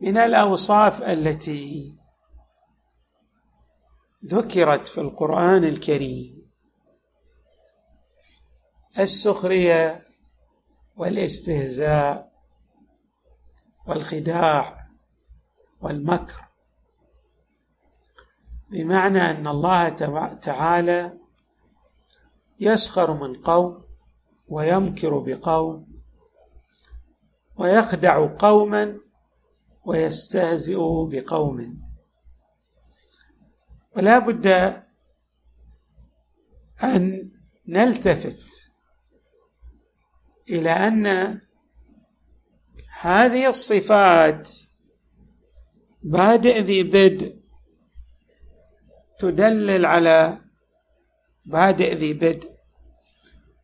من الأوصاف التي ذكرت في القرآن الكريم. السخرية والاستهزاء والخداع والمكر. بمعنى أن الله تعالى يسخر من قوم ويمكر بقوم ويخدع قوما ويستهزئ بقوم. ولا بد أن نلتفت إلى أن هذه الصفات بادئ ذي بدء تدلل على بادئ ذي بدء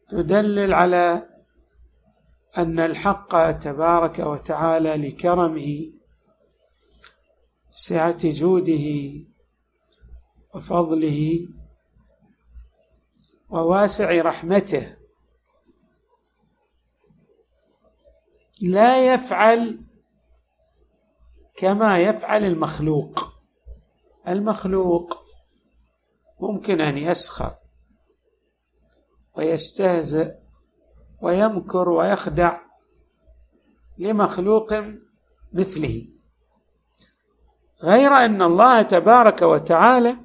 تدلل على أن الحق تبارك وتعالى لكرمه سعة جوده وفضله وواسع رحمته. لا يفعل كما يفعل المخلوق. المخلوق ممكن أن يسخر ويستهزئ ويمكر ويخدع لمخلوق مثله. غير أن الله تبارك وتعالى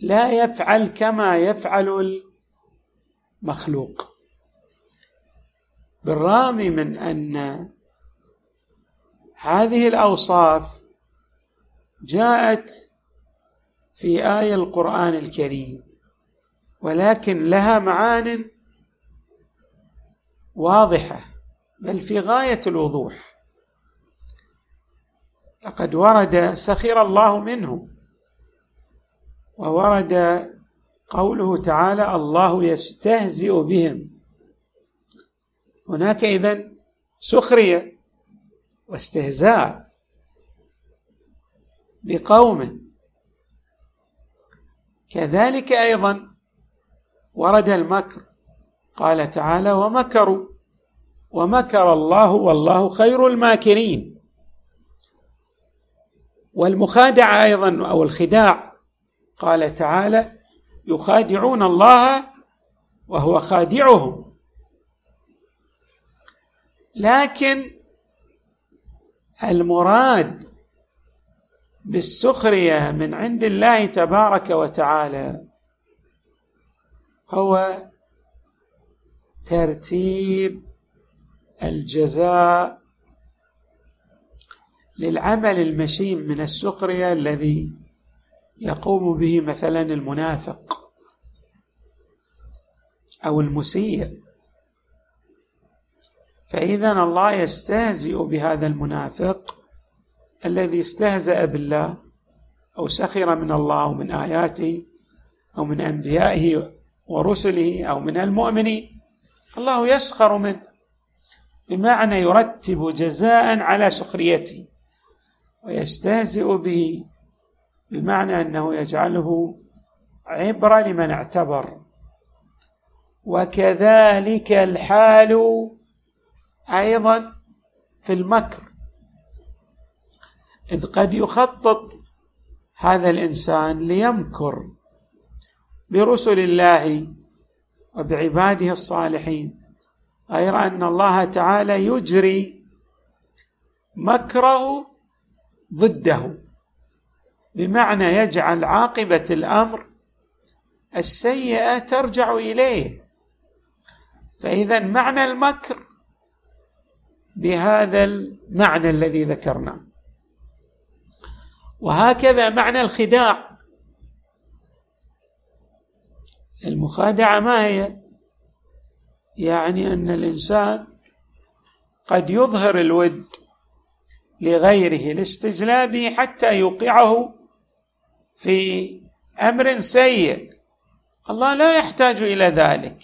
لا يفعل كما يفعل المخلوق. بالرغم من أن هذه الأوصاف جاءت في آية القرآن الكريم ولكن لها معان واضحة بل في غاية الوضوح. لقد ورد سخر الله منه. وورد قوله تعالى الله يستهزئ بهم. هناك إذن سخرية واستهزاء بقوم. كذلك أيضا ورد المكر. قال تعالى ومكروا. ومكر الله والله خير الماكرين. والمخادعة أيضا أو الخداع. قال تعالى يخادعون الله وهو خادعهم. لكن المراد بالسخرية من عند الله تبارك وتعالى هو ترتيب الجزاء للعمل المشين من السخرية الذي يقوم به مثلا المنافق أو المسيء. فاذا الله يستهزئ بهذا المنافق الذي استهزأ بالله أو سخر من الله أو من آياته أو من أنبيائه ورسله أو من المؤمنين. الله يسخر منه بمعنى يرتب جزاء على سخريته. ويستهزئ به بمعنى أنه يجعله عبرة لمن اعتبر. وكذلك الحال أيضا في المكر. إذ قد يخطط هذا الإنسان ليمكر برسل الله وبعباده الصالحين. غير أن الله تعالى يجري مكره ضده. بمعنى يجعل عاقبة الأمر السيئة ترجع إليه. فإذا معنى المكر بهذا المعنى الذي ذكرناه. وهكذا معنى الخداع. المخادعة ما هي؟ يعني أن الإنسان قد يظهر الود. لغيره لاستجلابه حتى يوقعه في أمر سيء. الله لا يحتاج إلى ذلك.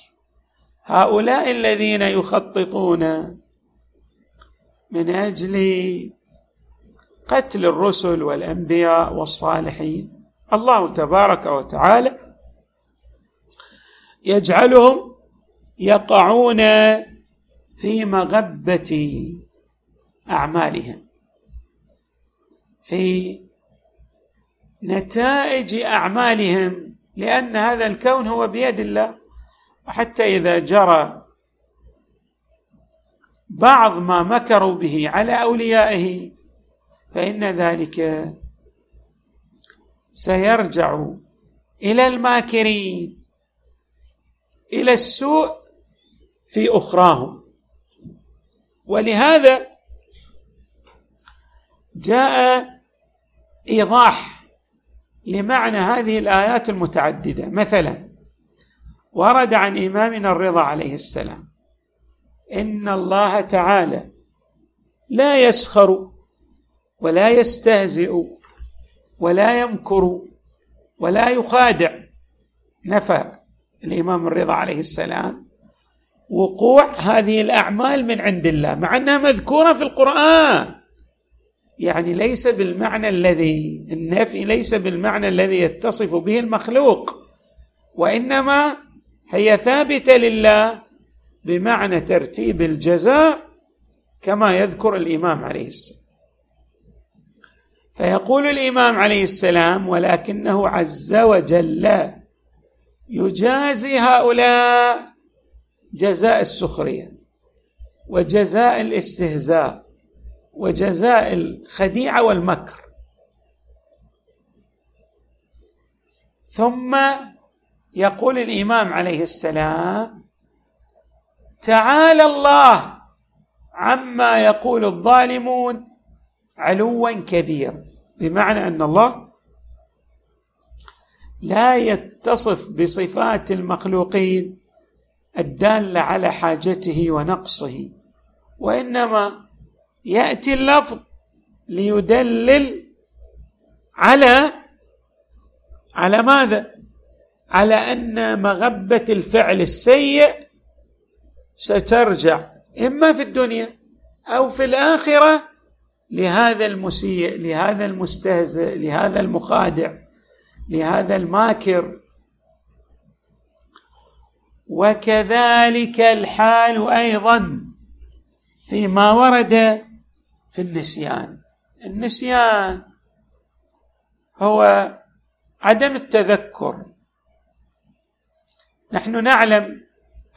هؤلاء الذين يخططون من أجل قتل الرسل والأنبياء والصالحين الله تبارك وتعالى يجعلهم يقعون في مغبة أعمالهم. في نتائج أعمالهم لأن هذا الكون هو بيد الله. وحتى إذا جرى بعض ما مكروا به على أوليائه فإن ذلك سيرجع إلى الماكرين إلى السوء في أخراهم. ولهذا جاء إيضاح لمعنى هذه الآيات المتعددة. مثلا ورد عن إمامنا الرضا عليه السلام إن الله تعالى لا يسخر ولا يستهزئ ولا يمكر ولا يخادع. نفى الإمام الرضا عليه السلام وقوع هذه الأعمال من عند الله مع أنها مذكورة في القرآن. يعني ليس بالمعنى الذي النفي ليس بالمعنى الذي يتصف به المخلوق وإنما هي ثابتة لله بمعنى ترتيب الجزاء كما يذكر الإمام عليه السلام. فيقول الإمام عليه السلام ولكنه عز وجل يجازي هؤلاء جزاء السخرية وجزاء الاستهزاء. وجزاء الخديعة والمكر. ثم يقول الإمام عليه السلام تعالى الله عما يقول الظالمون علوا كبيرا. بمعنى أن الله لا يتصف بصفات المخلوقين الدالة على حاجته ونقصه وإنما يأتي اللفظ ليدلل على على ماذا؟ على أن مغبة الفعل السيء سترجع إما في الدنيا أو في الآخرة لهذا المسيء لهذا المستهزئ لهذا المخادع لهذا الماكر. وكذلك الحال أيضا فيما ورد في النسيان. النسيان هو عدم التذكر. نحن نعلم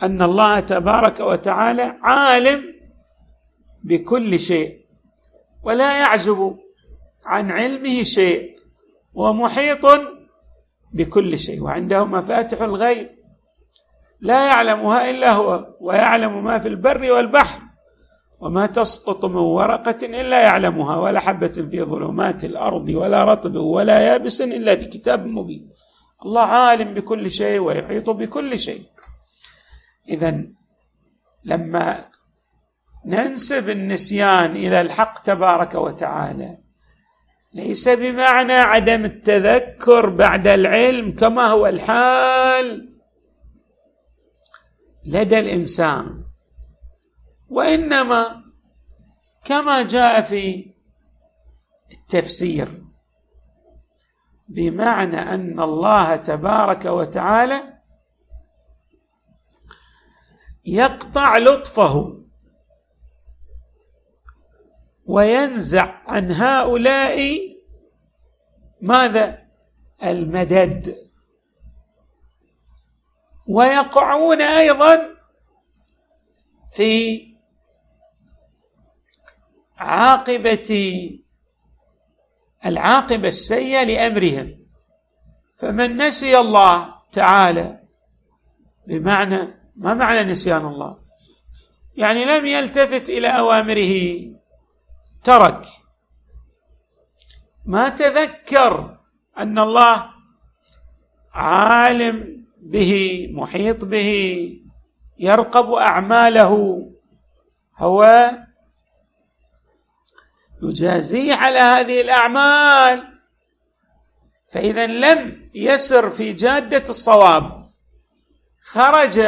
أن الله تبارك وتعالى عالم بكل شيء ولا يعزب عن علمه شيء ومحيط بكل شيء. وعنده مفاتح الغيب. لا يعلمها إلا هو ويعلم ما في البر والبحر. وما تسقط من ورقة إلا يعلمها ولا حبة في ظلمات الأرض ولا رطب ولا يابس إلا في كتاب مبين. الله عالم بكل شيء ويحيط بكل شيء. إذا لما ننسب النسيان إلى الحق تبارك وتعالى ليس بمعنى عدم التذكر بعد العلم كما هو الحال. لدى الإنسان وإنما كما جاء في التفسير بمعنى أن الله تبارك وتعالى يقطع لطفه وينزع عن هؤلاء ماذا؟ المدد. ويقعون أيضا في عاقبه العاقبة السيئة لامرهم فمن نسي الله تعالى بمعنى ما معنى نسيان الله؟ يعني لم يلتفت إلى أوامره ترك. ما تذكر أن الله عالم به محيط به يرقب أعماله هو يجازيه على هذه الأعمال. فإذا لم يسر في جادة الصواب خرج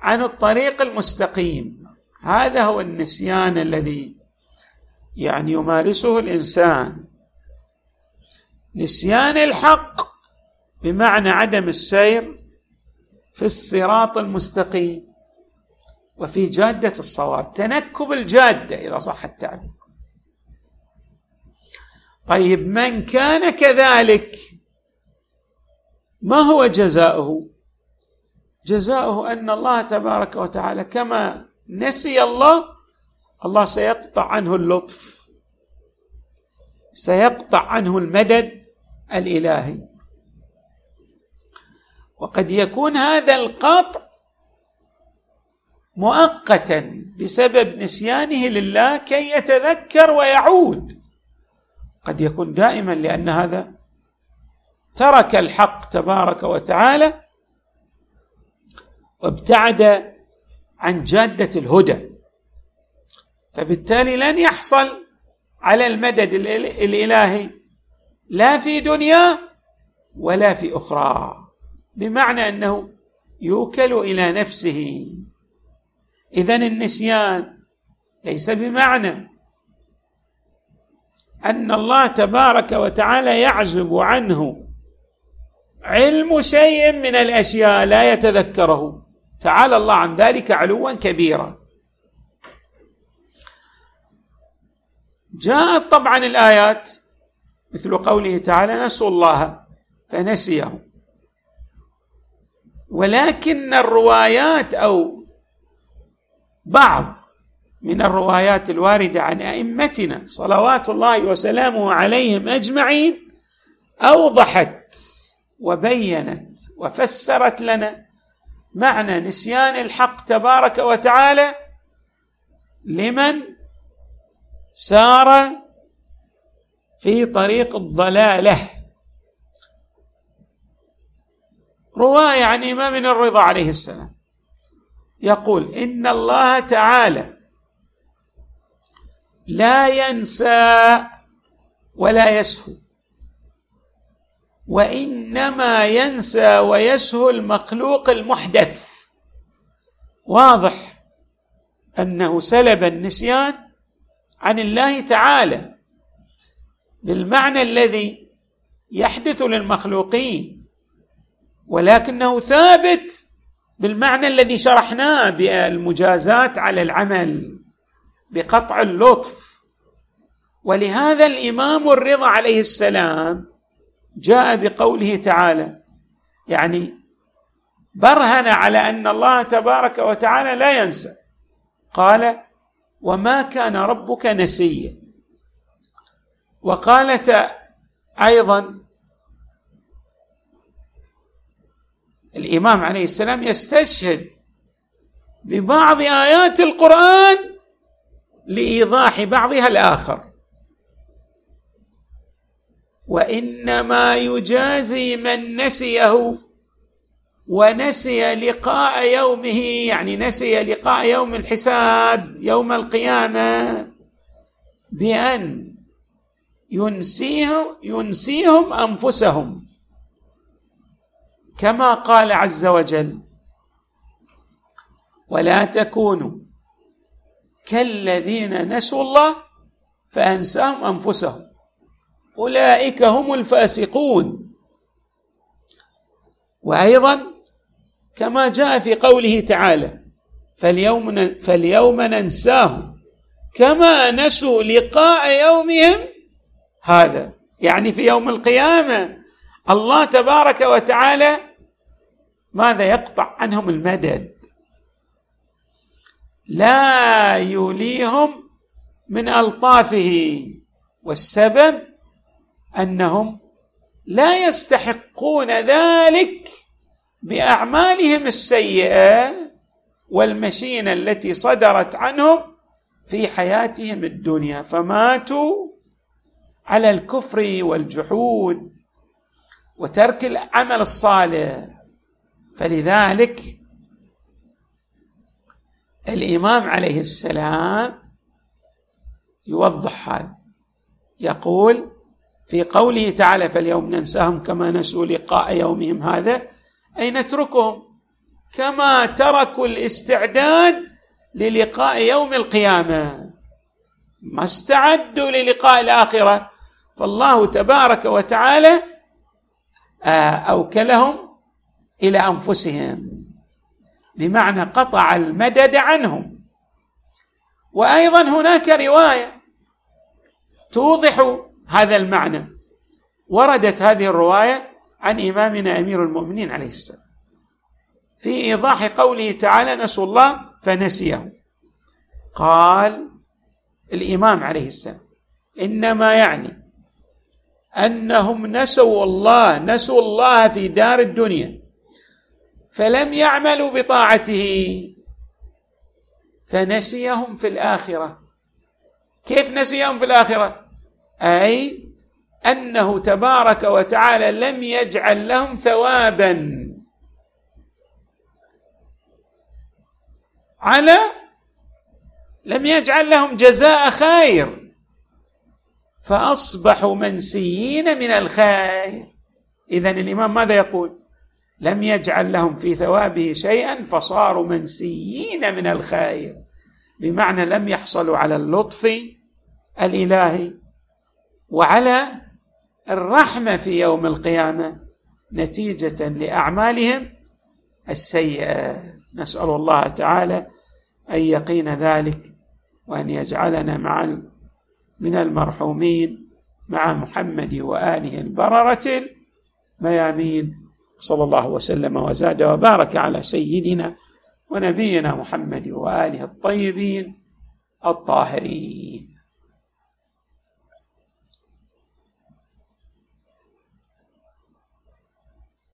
عن الطريق المستقيم. هذا هو النسيان الذي يعني يمارسه الإنسان. نسيان الحق بمعنى عدم السير في الصراط المستقيم وفي جادة الصواب. تنكب الجادة إذا صح التعبير. طيب من كان كذلك؟ ما هو جزاؤه؟ جزاؤه أن الله تبارك وتعالى كما نسي الله الله سيقطع عنه اللطف سيقطع عنه المدد الإلهي. وقد يكون هذا القطع مؤقتا بسبب نسيانه لله كي يتذكر ويعود. قد يكون دائما لأن هذا ترك الحق تبارك وتعالى وابتعد عن جادة الهدى. فبالتالي لن يحصل على المدد الإلهي لا في دنياه ولا في أخرى بمعنى أنه يوكل إلى نفسه. اذا النسيان ليس بمعنى أن الله تبارك وتعالى يعزب عنه علم شيء من الأشياء لا يتذكره. تعالى الله عن ذلك علوا كبيرا. جاءت طبعا الآيات مثل قوله تعالى نسوا الله فنسيهم. ولكن الروايات أو بعض من الروايات الواردة عن أئمتنا صلوات الله وسلامه عليهم أجمعين أوضحت وبينت وفسرت لنا معنى نسيان الحق تبارك وتعالى لمن سار في طريق الضلالة. رواية عن إمام الرضا عليه السلام يقول إن الله تعالى لا ينسى ولا يسهو. وإنما ينسى ويسهو المخلوق المحدث. واضح أنه سلب النسيان عن الله تعالى بالمعنى الذي يحدث للمخلوقين ولكنه ثابت بالمعنى الذي شرحناه بالمجازات على العمل. بقطع اللطف. ولهذا الإمام الرضا عليه السلام جاء بقوله تعالى يعني برهن على أن الله تبارك وتعالى لا ينسى. قال وما كان ربك نسيا. وقالت أيضا الإمام عليه السلام يستشهد ببعض آيات القرآن لإيضاح بعضها الآخر. وإنما يجازي من نسيه ونسي لقاء يومه يعني نسي لقاء يوم الحساب يوم القيامة بأن ينسيه ينسيهم أنفسهم. كما قال عز وجل ولا تكونوا كالذين نسوا الله فأنساهم أنفسهم. أولئك هم الفاسقون. وأيضا كما جاء في قوله تعالى فاليوم فاليوم ننساهم. كما نسوا لقاء يومهم هذا. يعني في يوم القيامة الله تبارك وتعالى ماذا يقطع عنهم المدد؟ لا يوليهم من ألطافه والسبب أنهم لا يستحقون ذلك بأعمالهم السيئة والمشينة التي صدرت عنهم في حياتهم الدنيا. فماتوا على الكفر والجحود وترك العمل الصالح. فلذلك الإمام عليه السلام يوضح هذا. يقول في قوله تعالى فاليوم ننساهم كما نسوا لقاء يومهم هذا أي نتركهم كما تركوا الاستعداد للقاء يوم القيامة. ما استعدوا للقاء الآخرة. فالله تبارك وتعالى آه، أوكلهم إلى أنفسهم. بمعنى قطع المدد عنهم. وأيضا هناك رواية توضح هذا المعنى. وردت هذه الرواية عن إمامنا أمير المؤمنين عليه السلام. في إيضاح قوله تعالى نسوا الله فنسيه قال الإمام عليه السلام إنما يعني أنهم نسوا الله نسوا الله في دار الدنيا. فلم يعملوا بطاعته. فنسيهم في الآخرة. كيف نسيهم في الآخرة؟ أي أنه تبارك وتعالى لم يجعل لهم ثوابا. على لم يجعل لهم جزاء خير. فأصبحوا منسيين من الخير. اذا الإمام ماذا يقول؟ لم يجعل لهم في ثوابه شيئا فصاروا منسيين من الخير. بمعنى لم يحصلوا على اللطف الإلهي وعلى الرحمة في يوم القيامة نتيجة لأعمالهم السيئة. نسأل الله تعالى أن يقين ذلك وأن يجعلنا مع من المرحومين مع محمد وآله البررة الميامين صلى الله وسلم وزاد وبارك على سيدنا ونبينا محمد وآله الطيبين الطاهرين.